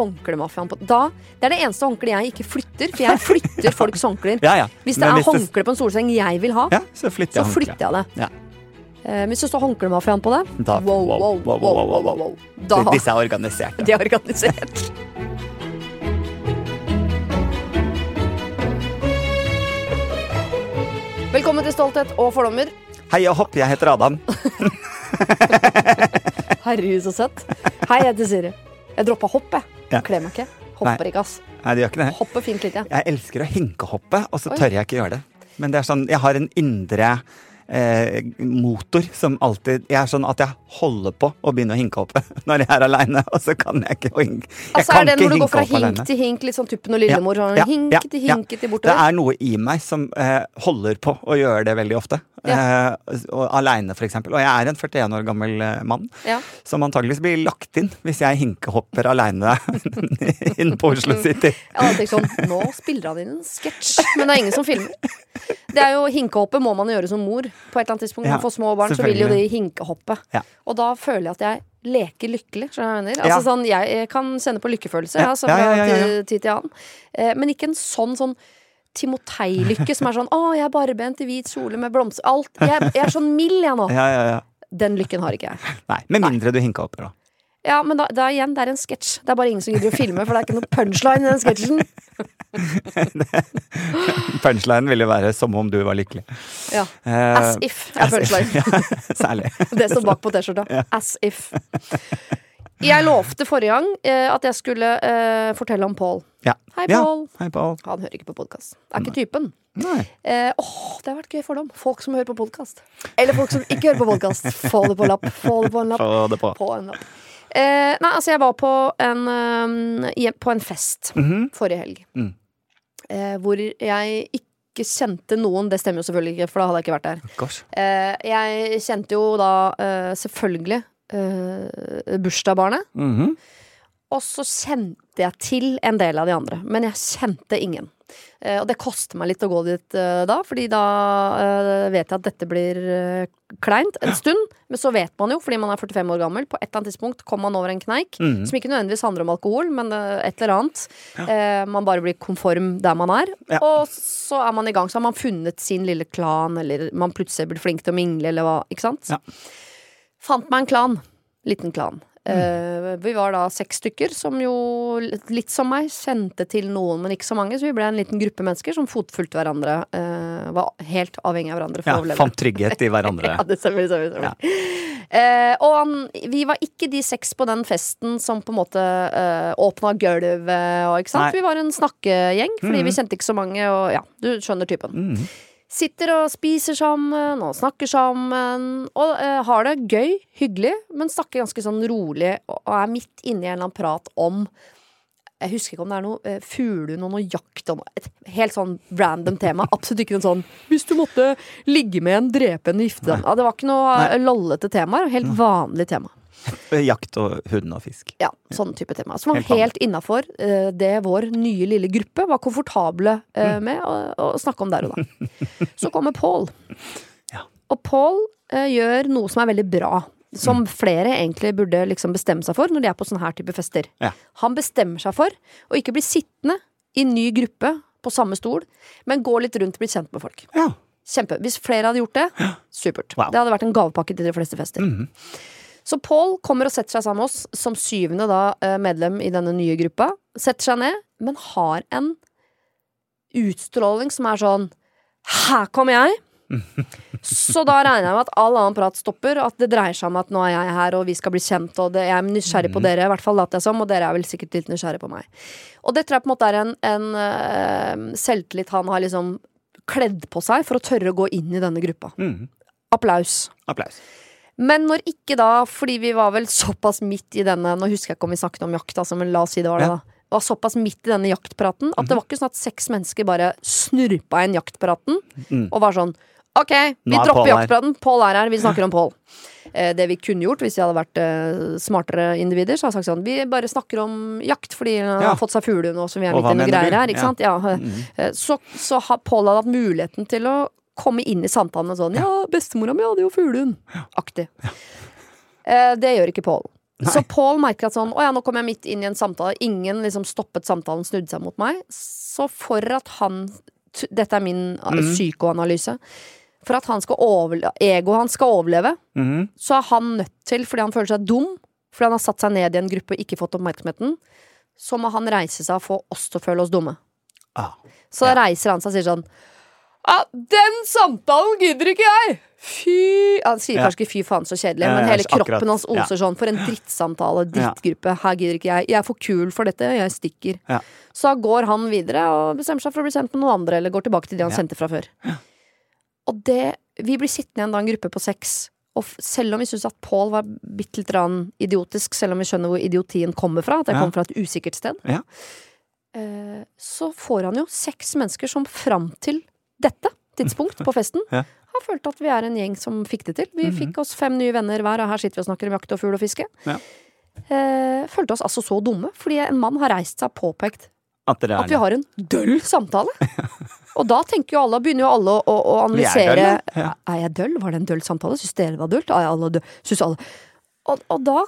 håndklemafiaen på Da, Det er det eneste håndkleet jeg ikke flytter, for jeg flytter folks håndklær. Ja, ja. Hvis det Men er hvis håndkle på en solseng jeg vil ha, Ja, så flytter så flytter jeg det. Ja. Eh, hvis det står håndklemafiaen på det, Da- wow, wow, wow, wow, wow, wow, wow. Da Disse er organiserte. de er organisert. Velkommen til Stolthet og fordommer. Hei og hopp, jeg heter Adam. Herregud, så søtt. Hei, jeg heter Siri. Jeg droppa hopp, jeg. Ja. Kler meg ikke. Hopper Nei. ikke, ass. Nei, det gjør ikke det. Hopper fint litt, Ja. Jeg elsker å hinkehoppe, og så Oi. tør jeg ikke gjøre det. Men det er sånn, jeg har en indre eh, motor som alltid Jeg er sånn at jeg holder på å begynne å hinke opp når jeg er aleine, og så kan jeg ikke hinke. Jeg Altså, er det når du går fra hink alene. til hink, litt sånn Tuppen og Lillemor? sånn Ja, hink ja, til ja. hink til Det er noe i meg som eh, holder på å gjøre det veldig ofte. Eh, og aleine, for eksempel. Og jeg er en 41 år gammel eh, mann Ja. som antageligvis blir lagt inn hvis jeg hinkehopper aleine inn på Oslo City. Jeg hadde tenkt sånn Nå spiller han inn en sketsj, men det er ingen som filmer. Det er jo Hinkehoppet må man gjøre som mor. På et eller annet tidspunkt Ja, man får små barn, så vil jo de hinkehoppe. Ja. Og da føler jeg at jeg leker lykkelig. Skjønner jeg mener? Ja. Altså sånn, Jeg kan sende på lykkefølelse Ja, ja, fra ja, ja, ja. Tid, til annen. Eh, men ikke en sånn sånn Timotei-lykke som er sånn 'Å, jeg er barbent i hvit kjole med blomster' Alt. Jeg, jeg er sånn mild, jeg nå. Ja, ja, ja. Den lykken har ikke jeg. Nei, Med mindre du hinkehopper, da. Ja, men da, da igjen, det er en sketsj. Det er bare ingen som gidder å filme, for det er ikke noe punchline i den sketsjen. Punchline ville være 'som om du var lykkelig'. Ja. Eh, As if er punchline. Ja, særlig. Det står bak på T-skjorta. As if. Jeg lovte forrige gang eh, at jeg skulle eh, fortelle om Paul. Ja. Hei, Ja. Paul. Hei, Paul. Han hører ikke på podkast. Er ikke typen. Nei. Eh, åh, det har vært gøy fordom. Folk som hører på podkast. Eller folk som ikke hører på podkast. Få det på lapp. Få det på en lapp. Få det på. På en lapp. Eh, nei, altså, jeg var på en, um, på en fest Mhm. forrige helg. Mm. Eh, hvor jeg ikke kjente noen. Det stemmer jo selvfølgelig ikke, for da hadde jeg ikke vært der. Eh, jeg kjente jo da eh, selvfølgelig eh, bursdagsbarnet. -hmm. Og så kjente jeg til en del av de andre, men jeg kjente ingen. Eh, og det koster meg litt å gå dit eh, da, fordi da eh, vet jeg at dette blir kleint en stund. Men så vet man jo, fordi man er 45 år gammel, på et eller annet tidspunkt kommer man over en kneik. Mhm. Som ikke nødvendigvis handler om alkohol, men et eller annet. Ja. man bare blir konform der man er. Ja. Og så er man i gang. Så har man funnet sin lille klan, eller man plutselig blir flink til å mingle, eller hva. Ikke sant? Ja. Fant meg en klan. Liten klan. Eh, vi var da seks stykker som jo, litt som meg, kjente til noen, men ikke så mange. Så vi ble en liten gruppe mennesker som fotfulgte hverandre. eh, var helt avhengig av hverandre for Ja, å overleve. fant trygghet i hverandre. Ja, det stemmer, stemmer, stemmer. Eh, og han, vi var ikke de seks på den festen som på en måte uh, åpna gulvet og ikke sant. Nei. Vi var en snakkegjeng, fordi mm. vi kjente ikke så mange, og ja, du skjønner typen. Mhm. Sitter og spiser sammen og snakker sammen og uh, har det gøy, hyggelig, men snakker ganske sånn rolig og, er midt inne i en eller annen prat om jeg husker ikke om det er noe eh, fuglehund og noe jakt og noe, Et helt sånn random tema. Absolutt ikke noe sånn 'hvis du måtte ligge med en, drepe en, gifte deg' ja, Det var ikke noe Nei. uh, lollete temaer. Helt vanlig tema. Jakt og hund og fisk. Ja, sånn type tema. Som var Helt helt innafor det vår nye lille gruppe var komfortable uh, med å, snakke om der og da. Så kommer Paul. Ja. Og Paul uh, gjør noe som er veldig bra. Som flere egentlig burde liksom bestemme seg for når de er på sånne her type fester. Ja. Han bestemmer seg for å ikke bli sittende i ny gruppe på samme stol, men gå litt rundt og bli kjent med folk. Ja. Kjempe. Hvis flere hadde gjort det, supert. Wow. Det hadde vært en gavepakke til de fleste fester. Mhm. Så Paul kommer og setter seg sammen med oss som syvende da, eh, medlem i denne nye gruppa. Setter seg ned, men har en utstråling som er sånn Her kommer jeg! Så da regner jeg med at all annen prat stopper, at det dreier seg om at nå er jeg her, og vi skal bli kjent, og det, jeg er nysgjerrig på dere, i hvert fall later jeg som, og dere er vel sikkert litt nysgjerrig på meg. Og det tror jeg på en måte er en, en uh, selvtillit han har liksom kledd på seg for å tørre å gå inn i denne gruppa. Mm. Applaus. Applaus. Men når ikke da, fordi vi var vel såpass midt i denne Nå husker jeg ikke om vi snakket om jakt, altså, men la oss si det var det, da. Var såpass midt i denne jaktpraten at det var ikke sånn at seks mennesker bare snurpa inn jaktpraten Mm. og var sånn Ok, vi er dropper Paul her." jaktpraten. Pål er her. Vi snakker om Pål. Eh, det vi kunne gjort hvis vi hadde vært eh, smartere individer, så hadde jeg sagt sånn Vi bare snakker om jakt fordi han Ja. har fått seg fuglehund og som vi er midt i noen greier her. Ikke Ja. sant? Ja. Mm Mhm. Eh, Så, så har Pål hatt muligheten til å komme inn i samtalen og sånn Ja, bestemora mi hadde jo fuglehund. Aktig. Eh, det gjør ikke Pål. Så Paul merker at sånn Å ja, nå kom jeg midt inn i en samtale. Ingen liksom stoppet samtalen, snudde seg mot meg. Så for at han Dette er min Mhm. psykoanalyse. For at han skal overleve, egoet hans skal overleve, mm. så er han nødt til, fordi han føler seg dum, fordi han har satt seg ned i en gruppe og ikke fått oppmerksomheten, så må han reise seg og få oss til å føle oss dumme. Ah. Så ja. reiser han seg og sier sånn Ja, den samtalen gidder ikke jeg! Fy Han sier kanskje ikke fy faen så kjedelig, men hele kroppen hans oser sånn. For en drittsamtale, drittgruppe. Her gidder ikke jeg. Jeg er for kul for dette, jeg stikker. Så går han videre og bestemmer seg for å bli sendt med noen andre, eller går tilbake til de han sendte fra før. Og det Vi blir sittende igjen da en gruppe på seks. Og selv om vi syns at Paul var bitte grann idiotisk, selv om vi skjønner hvor idiotien kommer fra, at det kommer fra et usikkert sted, Ja. eh, så får han jo seks mennesker som fram til dette tidspunkt på festen Ja. har følt at vi er en gjeng som fikk det til. Vi Mhm. fikk oss fem nye venner hver, og her sitter vi og snakker om jakt og fugl og fiske. Ja. Eh, følte oss altså så dumme, fordi en mann har reist seg og påpekt At at vi har en døll samtale. og da tenker jo alle, begynner jo alle å, å, analysere. Er analysere ja. Er jeg døll? Var det en døll samtale? Syns dere det var dølt? Er jeg alle døll? Syns alle og, og da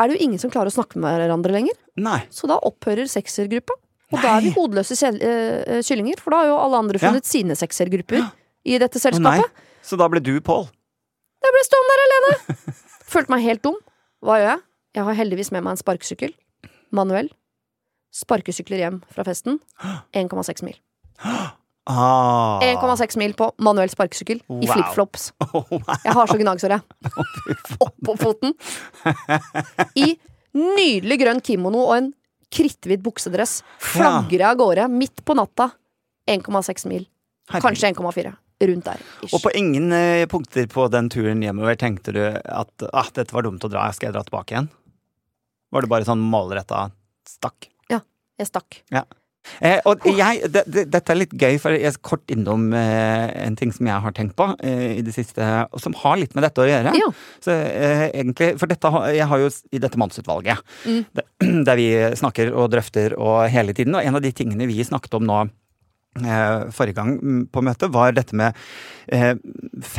er det jo ingen som klarer å snakke med hverandre lenger. Nei. Så da opphører seksergruppa. Og da er vi hodeløse eh, kyllinger, for da har jo alle andre Ja. funnet sine seksergrupper i dette nei. selskapet. Så da ble du Pål. Jeg ble stående der alene! Følte meg helt dum. Hva gjør jeg? Jeg har heldigvis med meg en sparkesykkel. Manuell. Sparkesykler hjem fra festen. 1,6 mil. Ah. 1,6 mil på manuell sparkesykkel i Wow. flipflops. Oh, wow. Jeg har så gnagsår, jeg. Oppå foten. I nydelig grønn kimono og en kritthvit buksedress. Flagrer av gårde midt på natta. 1,6 mil. Kanskje 1,4. Rundt der. ish. Og på ingen eh, punkter på den turen hjemover tenkte du at ah, dette var dumt å dra, skal jeg dra tilbake igjen? Var det bare sånn målretta stakk? Ja, Jeg stakk. Eh, og jeg, det, det, dette er litt gøy, for jeg er kort innom eh, en ting som jeg har tenkt på eh, i det siste, og som har litt med dette å gjøre. Ja. Så eh, egentlig, For dette, jeg har jo i dette mannsutvalget, Mm. der, der vi snakker og drøfter og hele tiden, og en av de tingene vi snakket om nå eh, forrige gang mm, på møtet, var dette med eh,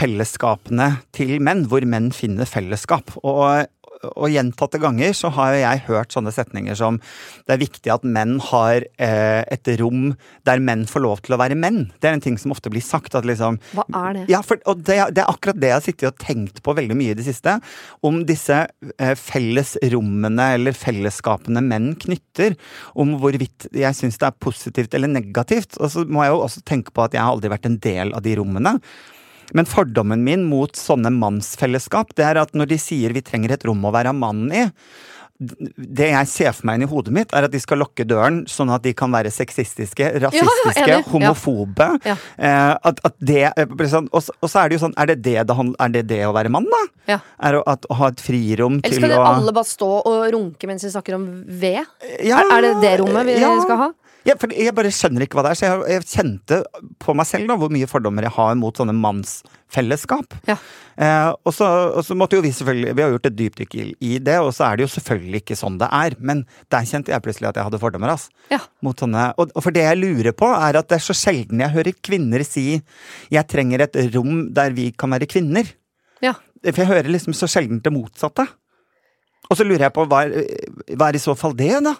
fellesskapene til menn, hvor menn finner fellesskap. Og, og gjentatte ganger så har jeg hørt sånne setninger som det er viktig at menn har eh, et rom der menn får lov til å være menn. Det er en ting som ofte blir sagt. at liksom Hva er det? ja, for, og det, det er akkurat det jeg har sittet og tenkt på veldig mye i det siste. Om disse eh, fellesrommene eller fellesskapene menn knytter. Om hvorvidt jeg syns det er positivt eller negativt. Og så må jeg jo også tenke på at jeg har aldri vært en del av de rommene. Men fordommen min mot sånne mannsfellesskap, det er at når de sier vi trenger et rom å være mann i, det jeg ser for meg inn i hodet mitt, er at de skal lukke døren, sånn at de kan være sexistiske, rasistiske. Ja. homofobe. Ja. Eh, at, at det sånn, og, så- er det jo sånn, er det det, det, er det, det å være mann, da? Ja. Er å, at, å ha et frirom til skal Eller dere alle bare stå og runke mens vi snakker om ved? Er, er det det rommet vi skal ha? Ja, for jeg bare skjønner ikke hva det er. Så jeg, jeg kjente på meg selv da, hvor mye fordommer jeg har mot sånne mannsfellesskap. Ja. Eh, og, så, og så måtte jo vi selvfølgelig Vi har gjort et dypdykk i, det, og så er det jo selvfølgelig ikke sånn det er. Men der kjente jeg plutselig at jeg hadde fordommer. ass. Ja. Mot sånne, og, og for det jeg lurer på, er at det er så sjelden jeg hører kvinner si 'jeg trenger et rom der vi kan være kvinner'. Ja. For jeg hører liksom så sjelden det motsatte. Og så lurer jeg på hva hva er i så fall det, da?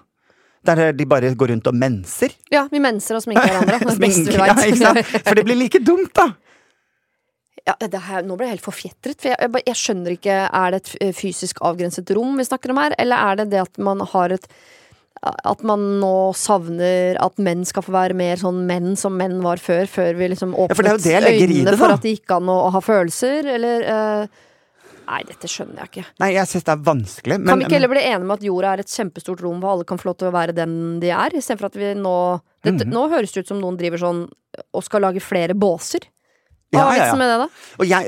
Der de bare går rundt og menser? ja, vi menser og sminker hverandre. Det er det beste vi Sminke, ja, ikke sant? For det blir like dumt, da! Ja, det her, nå ble jeg helt forfjetret. For jeg, jeg, skjønner ikke Er det et fysisk avgrenset rom vi snakker om her, eller er det det at man har et At man nå savner at menn skal få være mer sånn menn som menn var før, før vi liksom Ja, for det åpnet det øynene det, for at det gikk an å, å ha følelser, eller eh, Nei, dette skjønner jeg ikke. Nei, jeg syns det er vanskelig. Men, Kan vi ikke heller bli enige om at jorda er et kjempestort rom hvor alle kan få lov til å være den de er, istedenfor at vi nå dette, mm. Nå høres det ut som noen driver sånn og skal lage flere båser. Hva Ja, er ja, med det, da? Og, jeg,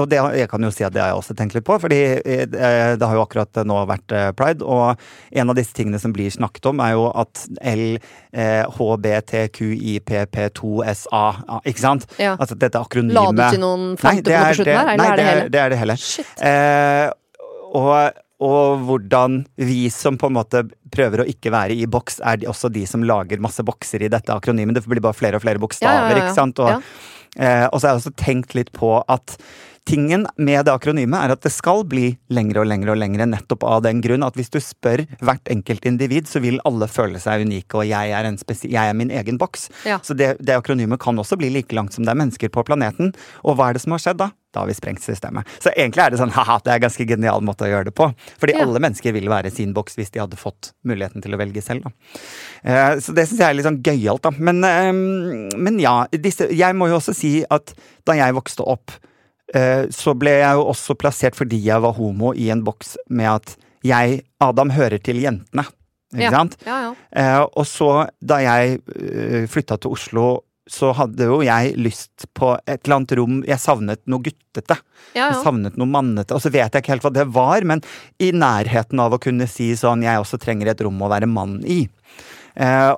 og det, jeg kan jo si at det har jeg også tenkt litt på, fordi eh, det har jo akkurat nå vært eh, pride, og en av disse tingene som blir snakket om, er jo at eh, LHBTQIPP2SA, ja, ikke sant? Ja. Altså dette akronymet La du til noen det på er slutten her, nei, er det hele? det er det hele. Eh, og, og hvordan vi som på en måte prøver å ikke være i boks, er også de som lager masse bokser i dette akronymet. Det blir bare flere og flere bokstaver, ikke sant? Og. Eh, og så har jeg også tenkt litt på at tingen med det akronymet er at det skal bli lengre og lengre og lengre, nettopp av den grunn at hvis du spør hvert enkelt individ, så vil alle føle seg unike, og jeg er, jeg er min egen boks. Ja. Så det, det akronymet kan også bli like langt som det er mennesker på planeten. Og hva er det som har skjedd da? Da har vi sprengt systemet. Så egentlig er det sånn haha, det er en ganske genial måte å gjøre det på. Fordi Ja. alle mennesker vil være sin boks hvis de hadde fått muligheten til å velge selv, da. Eh, Så det syns jeg er litt sånn gøyalt, da. Men, eh, men ja, disse, jeg må jo også si at da jeg vokste opp, eh, så ble jeg jo også plassert fordi jeg var homo i en boks med at jeg, Adam, hører til jentene. Ikke Ja. sant? Ja, ja. Og så, da jeg flytta til Oslo, så hadde jo jeg lyst på et eller annet rom Jeg savnet noe guttete. ja, Jeg savnet noe mannete. Og så vet jeg ikke helt hva det var, men i nærheten av å kunne si sånn Jeg også trenger et rom å være mann i. Eh,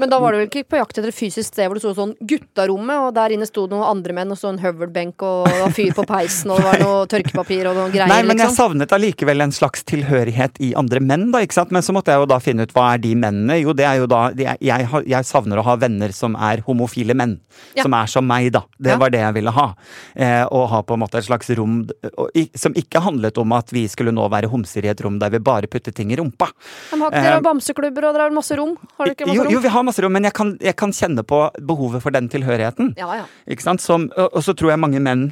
Men da var du vel ikke på jakt etter et fysisk sted hvor det sto sånn guttarommet, og der inne sto noen andre menn, og så en høvelbenk, og det var fyr på peisen, og det var noe tørkepapir og noe greier, Nei, men jeg liksom. savnet allikevel en slags tilhørighet i andre menn, da, ikke sant. Men så måtte jeg jo da finne ut hva er de mennene. Jo, det er jo da Jeg, jeg, jeg savner å ha venner som er homofile menn. Ja. Som er som meg, da. Det Ja. var det jeg ville ha. Eh, og ha på en måte et slags rom og, som ikke handlet om at vi skulle nå være homser i et rom der vi bare putter ting i rumpa. Men har ikke dere bamseklubber, og dere har masse rom? Har dere ikke masse Jo, rom? jo, vi har masse rom, men jeg kan, jeg kan kjenne på behovet for den tilhørigheten. Ja, ja. Ikke sant? Som, og, så tror jeg mange menn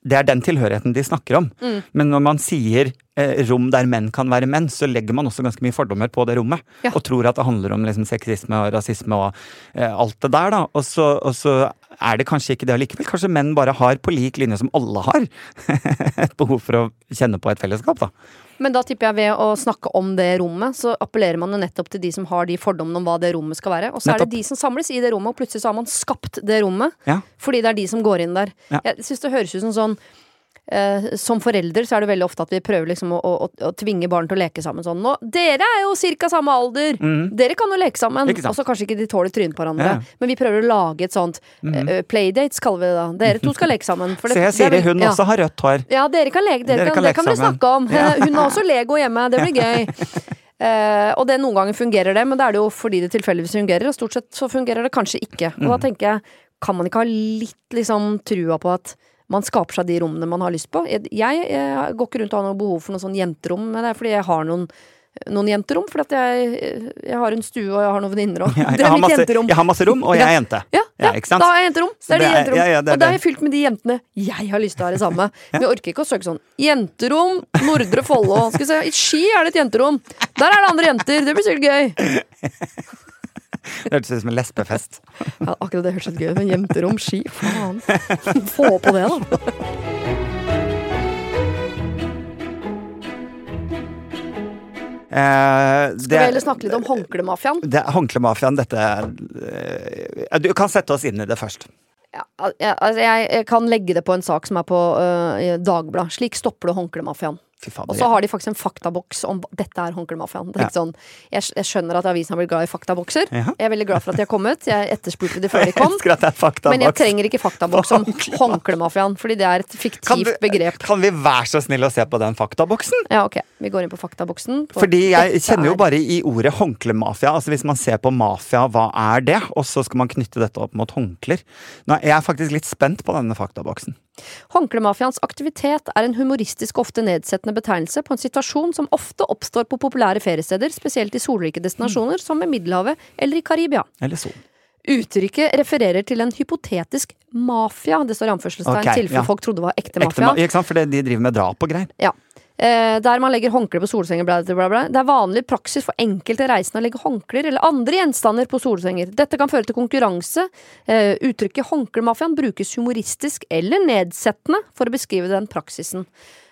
det er den tilhørigheten de snakker om. Mm. Men når man sier eh, rom der menn kan være menn, så legger man også ganske mye fordommer på det rommet. Ja. Og tror at det handler om liksom, sexisme og rasisme og eh, alt det der, da. Og så, og så er det kanskje ikke det allikevel. Kanskje menn bare har, på lik linje som alle har, et behov for å kjenne på et fellesskap, da. Men da tipper jeg ved å snakke om det rommet, så appellerer man jo nettopp til de som har de fordommene om hva det rommet skal være. Og så er det de som samles i det rommet, og plutselig så har man skapt det rommet. Ja. Fordi det er de som går inn der. Ja. Jeg syns det høres ut som sånn Som forelder så er det veldig ofte at vi prøver liksom å, å, å tvinge barn til å leke sammen sånn. Nå, dere er jo ca. samme alder! Dere kan jo leke sammen! Mm. Og så kanskje ikke de tåler trynet på hverandre. Ja. Mm. Men vi prøver å lage et sånt eh, Playdates, kaller vi det da. Dere to skal leke sammen. for det- Se, Siri, hun ja. også har rødt hår. Ja, dere kan leke. Dere Dere kan, kan det leke kan dere snakke om. Hun har også Lego hjemme. Det blir gøy. Uh, og det noen ganger fungerer det, men det er det jo fordi det tilfeldigvis fungerer. Og stort sett så fungerer det kanskje ikke. Og da Mm. tenker jeg, kan man ikke ha litt liksom trua på at man skaper seg de rommene man har lyst på? Jeg, jeg, jeg går ikke rundt og har noe behov for noe sånn jenterom, men det er fordi jeg har noen noen jenterom, for at jeg, jeg har en stue og jeg har noen venninner òg. Jeg, er har masse, jeg har masse rom, og jeg er jente. Ja, ja, Ja, da har jeg jenterom. Det er de det er- jenterom. ja, ja, det er og da er jeg fylt med de jentene jeg har lyst til å ha det samme. Men jeg orker ikke å søke sånn Jenterom, Nordre Follo. Skal vi se, I Ski er det et jenterom. Der er det andre jenter. Det blir sikkert gøy. Det hørtes ut som en lesbefest. Ja, akkurat det hørtes gøy ut. Men jenterom, Ski, faen. Få på det, da. Eh, Skal vi heller snakke litt om håndklemafiaen? det, Håndklemafiaen, dette eh, Du kan sette oss inn i det først. Ja, altså jeg, jeg kan legge det på en sak som er på uh, Dagbladet. Slik stopper du håndklemafiaen. Og så har de faktisk en faktaboks om dette er håndklemafiaen. Det er sånn, jeg, jeg skjønner at avisen har blitt glad i faktabokser. Ja. Jeg er veldig glad for at de har kommet. Jeg etterspurte de før de kom. faktaboks. Men jeg trenger ikke faktaboks om håndklemafiaen, fordi det er et kan, fiktivt vi, begrep. kan vi være så snill å se på den faktaboksen? Ja, ok. Vi går inn på faktaboksen. på Fordi jeg kjenner jo bare i ordet håndklemafia. Altså Hvis man ser på mafia, hva er det? Og så skal man knytte dette opp mot håndklær. Nå er jeg faktisk litt spent på denne faktaboksen. Håndklemafiaens aktivitet er en humoristisk og ofte nedsettende betegnelse på en situasjon som ofte oppstår på populære feriesteder, spesielt i solrike destinasjoner som ved Middelhavet eller i Karibia. Eller sol. Uttrykket refererer til en hypotetisk mafia, det står i anførselstegn, okay, tilfelle ja. folk trodde det var ekte Ekte mafia. ma ikke sant? For det- de driver med drap og greier. Ja. Eh, der man legger håndkle på solsenger. Bla, bla, bla. Det er vanlig praksis for enkelte reisende å legge håndklær eller andre gjenstander på solsenger. Dette kan føre til konkurranse. Eh, uttrykket håndklemafiaen brukes humoristisk eller nedsettende for å beskrive den praksisen.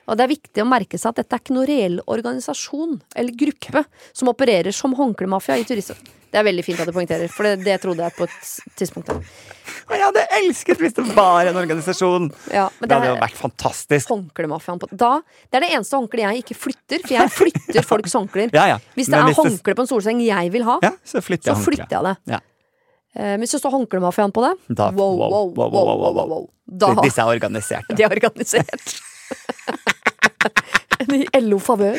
Og det er viktig å merke seg at dette er ikke noen reell organisasjon eller gruppe som opererer som håndklemafia i turister. Det er veldig fint at du poengterer, for det, det trodde jeg på et tidspunkt. Jeg hadde elsket hvis det var en organisasjon! Ja, men Det det hadde jo vært fantastisk. håndklemafiaen på da, Det er det eneste håndkleet jeg ikke flytter, for jeg flytter folks håndklær. Ja, ja. Hvis det Men er håndkle på en solseng jeg vil ha, Ja, så flytter så jeg flytter jeg det. Eh, hvis det står håndklemafiaen på det, Da- wow, wow, wow, wow, wow, wow, Da Disse er organisert. De er organisert. I LO-favør.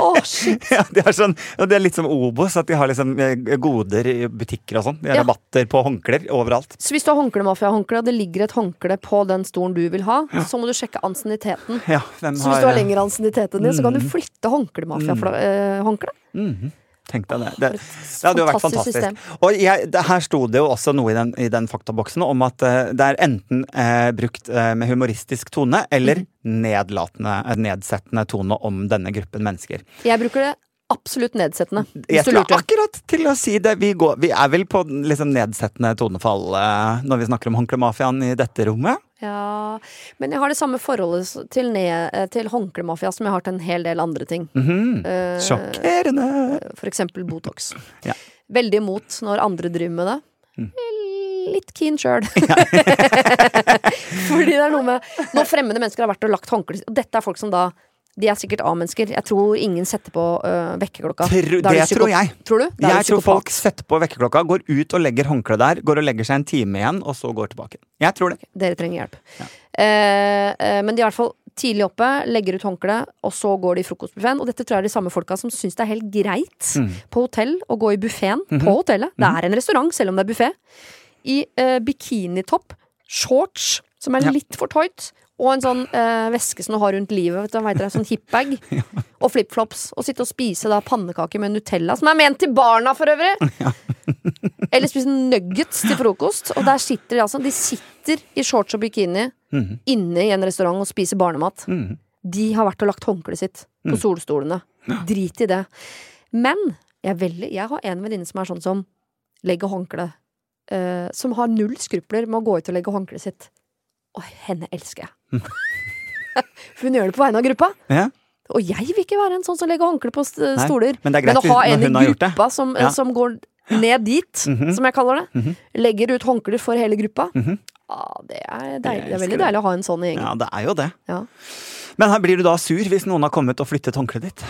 Å, shit. Ja, de er sånn, det er litt som Obos, at de har liksom eh, goder i butikker og sånn. De har Ja. rabatter på håndklær overalt. Så hvis du har håndklemafia-håndkle, og det ligger et håndkle på den stolen du vil ha, så må du sjekke ansienniteten. Ja, Så hvis du har lengre ansiennitet enn det, så kan du flytte håndklemafia-håndkle. Mhm. Tenk deg det. Det, det hadde jo vært fantastisk. Og jeg, det, her sto det jo også noe i den, i den faktaboksen om at uh, det er enten uh, brukt uh, med humoristisk tone eller mm. nedlatende, nedsettende tone om denne gruppen mennesker. Jeg bruker det absolutt nedsettende. Jeg skulle akkurat til å si det. Vi, går, vi er vel på liksom nedsettende tonefall eh, når vi snakker om håndklemafiaen i dette rommet. Ja, men jeg har det samme forholdet til, ned, eh, til håndklemafia som jeg har til en hel del andre ting. Mhm. Eh, Sjokkerende! For eksempel Botox. Ja. Veldig imot når andre driver med det. Mm. Litt keen sjøl. Fordi det er noe med Når fremmede mennesker har vært og lagt håndkle Og dette er folk som da De er sikkert A-mennesker. Jeg tror ingen setter på uh, vekkerklokka. Tro- er det tror jeg. Tror du? Da Jeg tror folk setter på vekkerklokka, går ut og legger håndkleet der, går og legger seg en time igjen, og så går tilbake. Jeg tror det. Dere trenger hjelp. Ja. Uh, uh, men de er i hvert fall tidlig oppe, legger ut håndkleet, og så går de i frokostbuffeen. Og dette tror jeg er de samme folka som syns det er helt greit Mm. på hotell å gå i buffeen Mhm. på hotellet. Det er en restaurant, selv om det er buffé. I uh, bikinitopp, shorts som er Ja. litt for tight, og en sånn eh, veske som du har rundt livet, vet du, vet du, sånn hipbag, og flipflops. Og sitte og spise da pannekaker med Nutella, som er ment til barna for øvrig! Eller spise nuggets til frokost. Og der sitter de altså. De sitter i shorts og bikini Mhm. inne i en restaurant og spiser barnemat. Mhm. De har vært og lagt håndkleet sitt på Mm. solstolene. Drit i det. Men jeg, veldig, jeg har en venninne som er sånn som legger håndkle eh, Som har null skrupler med å gå ut og legge håndkleet sitt. Og henne elsker jeg. For hun gjør det på vegne av gruppa. Ja. Og jeg vil ikke være en sånn som legger håndkle på st Nei, stoler. Men Men å ha en i gruppa som, Ja. som går ned dit, Mhm. som jeg kaller det, Mhm. legger ut håndklær for hele gruppa, Mhm. ah, det er deilig. Det er veldig det. deilig å ha en sånn i gjengen. Ja, det er jo det. Ja. Men her blir du da sur hvis noen har kommet og flyttet håndkleet ditt?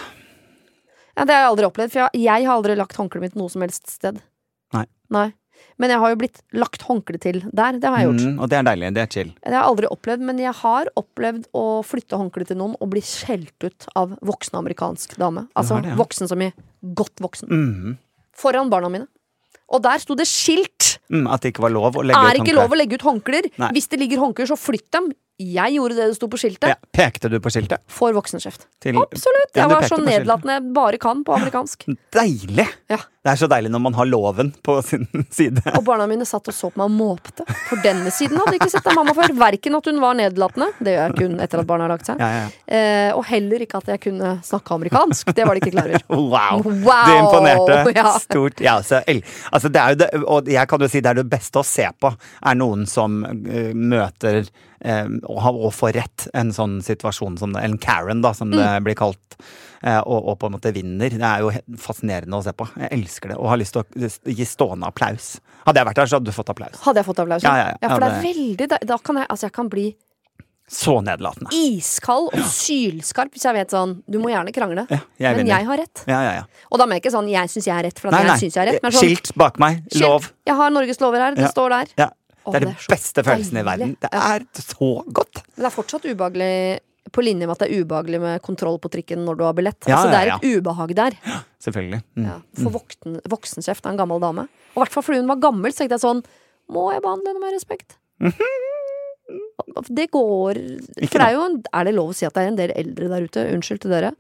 Ja, det har jeg aldri opplevd, for jeg, jeg har aldri lagt håndkleet mitt noe som helst sted. Nei. Nei. Men jeg har jo blitt lagt håndkle til der. Det har jeg gjort. Mm, og det er deilig. Det er chill. Det har jeg aldri opplevd, men jeg har opplevd å flytte håndkle til noen og bli skjelt ut av voksen amerikansk dame. Altså det, ja. voksen som i godt voksen. Mm. Foran barna mine. Og der sto det skilt! Mm, at det ikke var lov å legge Er ut ikke håndkle. lov å legge ut håndklær. Hvis det ligger håndklær, så flytt dem. Jeg gjorde det det sto på skiltet. Ja. Pekte du på skiltet? For voksenkjeft. Til Absolutt! Ja, Jeg var så nedlatende jeg bare kan på amerikansk. Deilig! Ja. Det er så deilig når man har loven på sin side. Og barna mine satt og så på meg og måpte. For denne siden hadde ikke sett av mamma før. Verken at hun var nedlatende, det gjør jeg kun etter at barna har lagt seg, Ja, eh, og heller ikke at jeg kunne snakke amerikansk. Det var de ikke klar over. Wow! Wow! Du imponerte Ja. stort. Ja, altså, altså det er jo det, og jeg kan jo si det er det beste å se på, er noen som uh, møter og, få og får rett en sånn situasjon som en Karen, da, som Mm. det blir kalt. eh, og, og på en måte vinner. Det er jo fascinerende å se på. Jeg elsker det. Og har lyst til å gi stående applaus. Hadde jeg vært der, så hadde du fått applaus. Hadde jeg fått applaus? Ja, ja, ja. for det er veldig da, da kan jeg, altså jeg kan bli Så nedlatende. iskald og sylskarp hvis jeg vet sånn Du må gjerne krangle, Ja, jeg men vinner. jeg har rett. Ja, ja, ja. Og da mener jeg ikke sånn jeg syns jeg har rett, for at Nei, jeg syns jeg har rett. Men sånn, Skilt bak meg. Lov. Jeg har Norges lover her, det Ja. står der. Ja. Det er det den beste følelsen i verden. Det er så godt. Men det er fortsatt ubehagelig på linje med at det er ubehagelig med kontroll på trikken når du har billett. Ja, altså det er ja, et ubehag der. Selvfølgelig. Mm. Ja, for voksen, voksenkjeft av en gammel dame. Og i hvert fall fordi hun var gammel, så tenkte jeg sånn Må jeg behandle henne med respekt? Det går For det er jo Er det lov å si at det er en del eldre der ute, unnskyld til dere,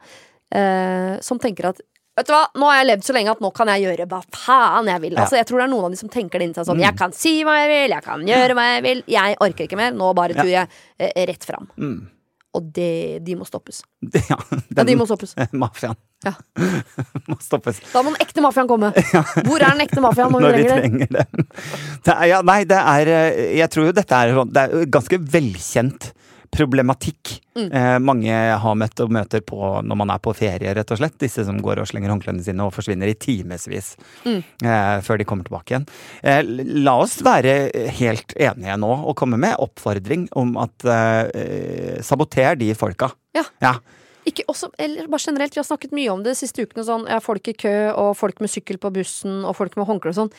eh, som tenker at Vet du hva, nå har jeg levd så lenge at nå kan jeg gjøre hva faen jeg vil. Altså, jeg tror det er noen av de som tenker det inni seg sånn Mm. Jeg kan si hva jeg vil, jeg kan gjøre hva jeg vil, jeg orker ikke mer. Nå bare turer jeg eh, rett fram. Mm. Og det, de må stoppes. Ja, Ja, de må stoppes. Mafiaen Ja. må stoppes Da må den ekte mafiaen komme. Hvor er den ekte mafiaen når når vi trenger det? det. det er, ja, nei, det er eh, Jeg tror jo dette er sånn Det er ganske velkjent problematikk Mm. eh, mange har møtt og møter på når man er på ferie, rett og slett. Disse som går og slenger håndklærne sine og forsvinner i timevis Mm. eh, før de kommer tilbake igjen. Eh, la oss være helt enige nå og komme med oppfordring om at saboter de folka. Ja. ja. Ikke også, eller bare generelt, Vi har snakket mye om det de siste ukene. Sånn, folk i kø, og folk med sykkel på bussen, og folk med håndkle og sånn.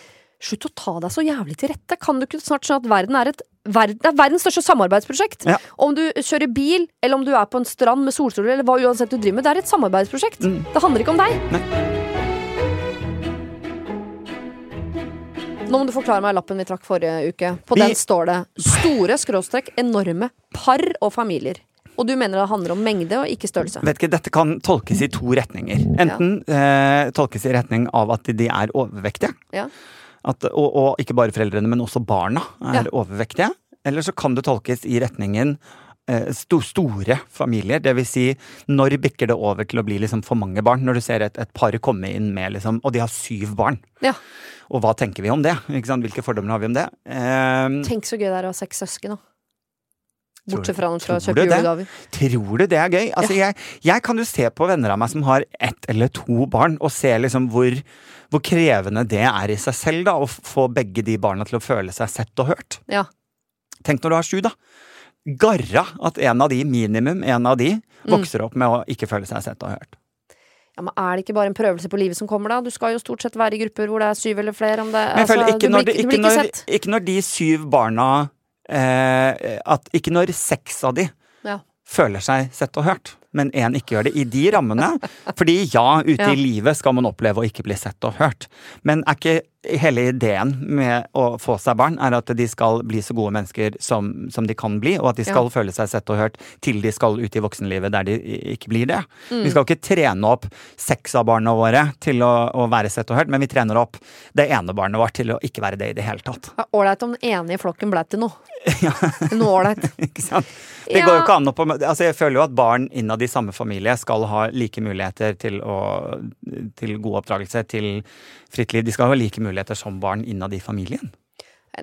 Slutt å ta deg så jævlig til rette. Kan du ikke snart skjønne at verden er et verden, er verdens største samarbeidsprosjekt? Ja. Om du kjører bil, eller om du er på en strand med solstoler, eller hva uansett du driver med, det er et samarbeidsprosjekt. Det handler ikke om deg. Nå må du forklare meg lappen vi trakk forrige uke. På Vi- den står det 'store skråstrekk enorme par og familier'. Og du mener det handler om mengde og ikke størrelse. Vet ikke, Dette kan tolkes i to retninger. Enten eh, tolkes i retning av at de er overvektige. Ja. At, og, og ikke bare foreldrene, men også barna er Ja. overvektige. Eller så kan det tolkes i retningen eh, sto, store familier. Det vil si, når bikker det over til å bli liksom for mange barn? Når du ser et, et par komme inn med liksom Og de har syv barn. Ja. Og hva tenker vi om det? Hvilke fordommer har vi om det? Eh, Tenk så gøy det er å ha seks søsken, da. Bortsett fra å kjøpe julegaver. Tror du det er gøy? Altså, jeg, jeg kan jo se på venner av meg som har ett eller to barn, og se liksom hvor, hvor krevende det er i seg selv, da, å få begge de barna til å føle seg sett og hørt. Ja. Tenk når du har sju, da. Garra at en av de, minimum en av de, Mm. vokser opp med å ikke føle seg sett og hørt. Ja, men Er det ikke bare en prøvelse på livet som kommer, da? Du skal jo stort sett være i grupper hvor det er syv eller flere. Om det, altså, ikke du når, blir, ikke- ikke, når, ikke når de syv barna eh, at Ikke når seks av de Ja. føler seg sett og hørt, men én ikke gjør det. I de rammene. Fordi ja, ute Ja. i livet skal man oppleve å ikke bli sett og hørt. Men er ikke hele ideen med å få seg barn er at de skal bli så gode mennesker som, som de kan bli, og at de skal føle seg sett og hørt til de skal ut i voksenlivet der de ikke blir det. Mm. Vi skal ikke trene opp seks av barna våre til å, å være sett og hørt, men vi trener opp det ene barnet vårt til å ikke være det i det hele tatt. Ja, Ålreit om den ene i flokken ble til noe. Ja. Noe ålreit. Ikke sant? Det Ja. går jo ikke an å på, altså Jeg føler jo at barn innad i samme familie skal ha like muligheter til, å, til god oppdragelse, til fritt liv. De skal ha like muligheter som barn innad i familien.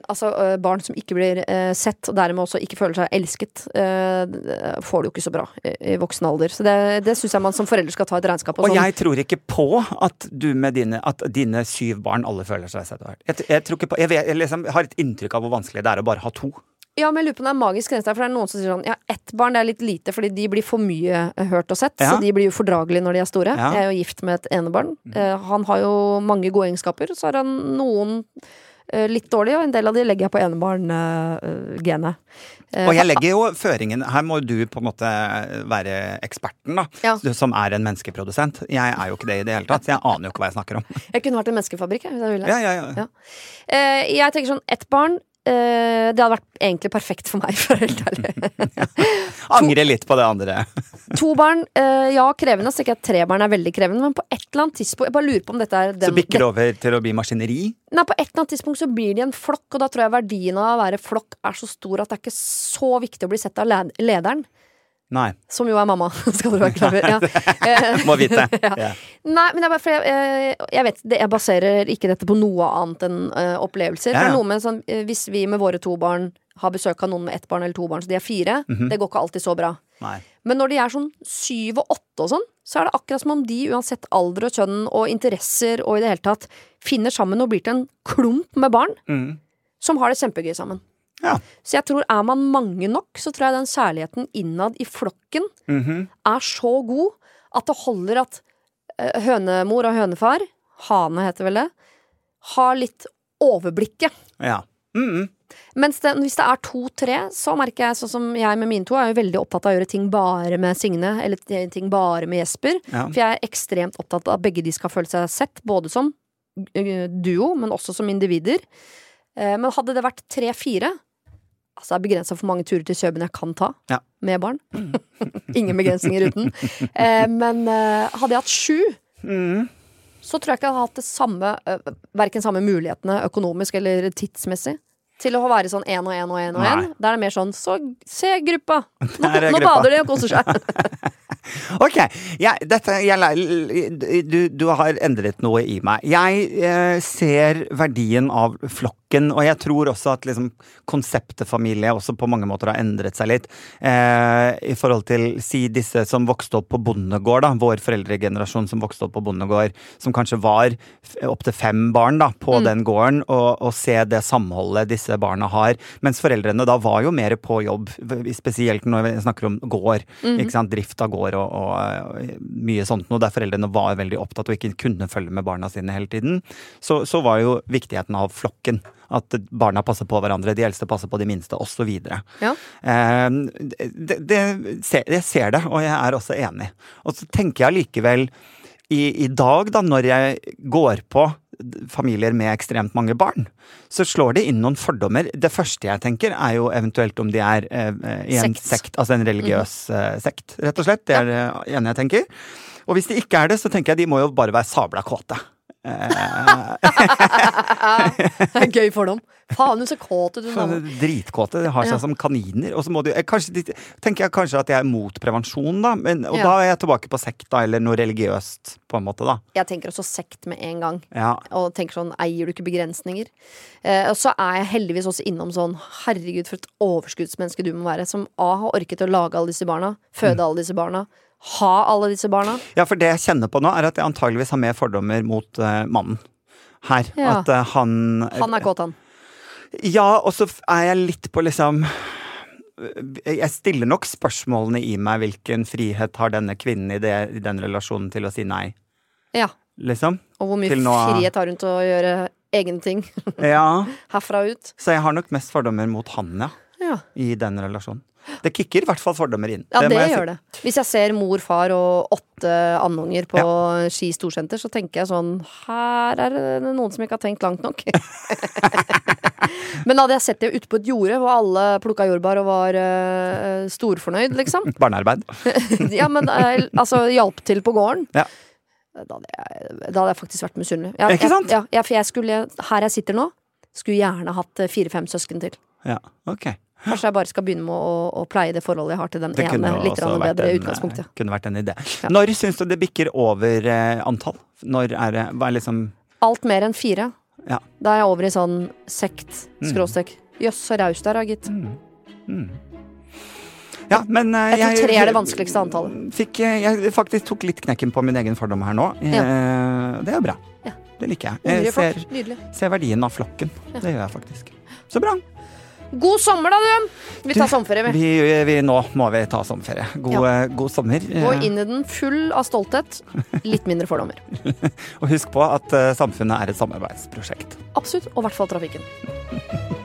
Altså, øh, barn som ikke blir øh, sett, og dermed også ikke føler seg elsket, øh, får det jo ikke så bra i, voksen alder. Så det, det syns jeg man som forelder skal ta et regnskap på. Og Sånn. jeg tror ikke på at du med dine, at dine syv barn alle føler seg sett og hørt. Jeg, jeg, tror ikke på, jeg, vet, jeg liksom har et inntrykk av hvor vanskelig det er å bare ha to. Ja, men jeg lurer på om det er magisk grense der, for det er noen som sier sånn Ja, ett barn det er litt lite, fordi de blir for mye eh, hørt og sett. Ja. Så de blir ufordragelige når de er store. Ja. Jeg er jo gift med et enebarn. Eh, han har jo mange gode egenskaper, så har han noen eh, litt dårlige, og en del av de legger jeg på enebarn-genet. Og jeg legger jo føringen Her må du på en måte være eksperten, da. Ja. Du som er en menneskeprodusent. Jeg er jo ikke det i det hele tatt, så jeg aner jo ikke hva jeg snakker om. jeg kunne vært en menneskefabrikk, jeg, hvis jeg ville. Ja, ja, ja. Eh, jeg tenker sånn, ett barn Det hadde vært egentlig perfekt for meg, for helt ærlig. Angrer litt på det andre. To barn, eh, ja, krevende. Så ikke at tre barn er veldig krevende, men på et eller annet tidspunkt Jeg bare lurer på om dette er den, Så bikker det over til å bli maskineri. Nei, på et eller annet tidspunkt så blir de en flokk, og da tror jeg verdien av å være flokk er så stor at det er ikke så viktig å bli sett av lederen. Nei, Som jo er mamma, skal du være klar over. Ja. Må vite. Ja. Nei, men jeg, bare jeg, eh, jeg vet det, Jeg baserer ikke dette på noe annet enn uh, opplevelser. Ja, ja. med sånn, eh, Hvis vi med våre to barn har besøk av noen med ett barn eller to barn, så de er fire, Mhm. det går ikke alltid så bra. Nei. Men når de er sånn syv og åtte og sånn, så er det akkurat som om de, uansett alder og kjønn og interesser og i det hele tatt, finner sammen og blir til en klump med barn Mm. som har det kjempegøy sammen. Ja. Så jeg tror er man mange nok, så tror jeg den kjærligheten innad i flokken Mhm. er så god at det holder at eh, hønemor og hønefar, hane heter vel det, har litt overblikket. Ja. Mm. Mens det, hvis det er to-tre, så merker jeg sånn som jeg med mine to, er jo veldig opptatt av å gjøre ting bare med Signe, eller ting bare med Jesper. Ja. For jeg er ekstremt opptatt av at begge de skal føle seg sett, både som eh, duo, men også som individer. Eh, Men hadde det vært tre-fire Altså det er begrensa for mange turer til Kjøben jeg kan ta Ja. med barn. Ingen begrensninger uten. Eh, Men eh, hadde jeg hatt sju, Mm. så tror jeg ikke jeg hadde hatt det samme eh, Verken samme mulighetene økonomisk eller tidsmessig. Til å være sånn én og én og én og én. Da er det mer sånn Så se gruppa! Nå, nå bader de og koser seg. Ok, jeg, dette, jeg, du, du har endret noe i meg. Jeg eh, ser verdien av flokken flokken. Og jeg tror også at liksom, konseptet familie også på mange måter har endret seg litt. Eh, I forhold til si disse som vokste opp på bondegård, da, vår foreldregenerasjon som vokste opp på bondegård, som kanskje var opptil fem barn da, på Mm. den gården, og, og se det samholdet disse barna har. Mens foreldrene da var jo mer på jobb, spesielt når vi snakker om gård. Mm. ikke sant, Drift av gård og, og, og mye sånt noe, der foreldrene var veldig opptatt og ikke kunne følge med barna sine hele tiden. Så, så var jo viktigheten av flokken. At barna passer på hverandre, de eldste passer på de minste, osv. Ja. Eh, det, det, jeg ser det, og jeg er også enig. Og så tenker jeg allikevel i, i dag, da, når jeg går på familier med ekstremt mange barn, så slår det inn noen fordommer. Det første jeg tenker, er jo eventuelt om de er eh, i en Sekt. sekt, altså en religiøs eh, sekt, rett og slett. Det er det ene jeg tenker. Og hvis de ikke er det, så tenker jeg de må jo bare være sabla kåte. Det er gøy fordom. Faen, hun ser kåt ut. Dritkåte. De har seg Ja. som kaniner. Og så må du, eh, kanskje, tenker jeg kanskje at jeg er mot prevensjon, da. Men, og Ja. da er jeg tilbake på sekt, da, eller noe religiøst, på en måte, da. Jeg tenker også sekt med en gang. Ja. Og tenker sånn, eier du ikke begrensninger? Eh, og så er jeg heldigvis også innom sånn, herregud for et overskuddsmenneske du må være. Som A har orket å lage alle disse barna, føde alle disse barna, ha alle disse barna. ja, for det jeg kjenner på nå, er at jeg antageligvis har mer fordommer mot uh, mannen. Her. Ja. At uh, han Han er kåt, han. Ja, og så er jeg litt på liksom Jeg stiller nok spørsmålene i meg hvilken frihet har denne kvinnen i, det, i den relasjonen til å si nei, Ja. liksom. Og hvor mye nå- frihet har hun til å gjøre egne ting Ja. herfra og ut? Så jeg har nok mest fordommer mot han, ja. Ja, I den relasjonen. Det kicker i hvert fall fordommer inn. ja det, det gjør si. det. Hvis jeg ser mor, far og åtte andunger på Ski storsenter, så tenker jeg sånn Her er det noen som ikke har tenkt langt nok. Men hadde jeg sett det ute på et jorde hvor alle plukka jordbær og var uh, storfornøyd, liksom Barnearbeid. Ja, men eh, altså hjalp til på gården. Ja. Da hadde, jeg, da hadde jeg faktisk vært misunnelig. Jeg, Ikke sant? Jeg, ja, ja, for jeg skulle, her jeg sitter nå, skulle gjerne hatt eh, fire-fem søsken til. Ja, ok. Kanskje jeg bare skal begynne med å, å pleie det forholdet jeg har til den Det ene litt bedre en, utgangspunktet. Det kunne vært en idé. Ja. Når syns du det bikker over eh, antall? Når er det Hva er liksom Alt mer enn fire. Ja. Da er jeg over i sånn sekt, Mm. skråstrek. Jøss, så raus der, da, gitt. mm. Ja, men eh, Jeg tror tre er det vanskeligste antallet. Fikk, eh, jeg faktisk tok litt knekken på min egen fordom her nå. Eh, Det er bra. Ja. Det liker jeg. Jeg ser, ser verdien av flokken. Det gjør jeg faktisk. Så bra. God sommer, da, du! Vi tar sommerferie, vi. Vi, vi, nå må vi ta sommerferie. God, ja. god sommer. Gå Eh, inn i den full av stolthet. Litt mindre fordommer. Og husk på at eh, samfunnet er et samarbeidsprosjekt. Absolutt. Og i hvert fall trafikken.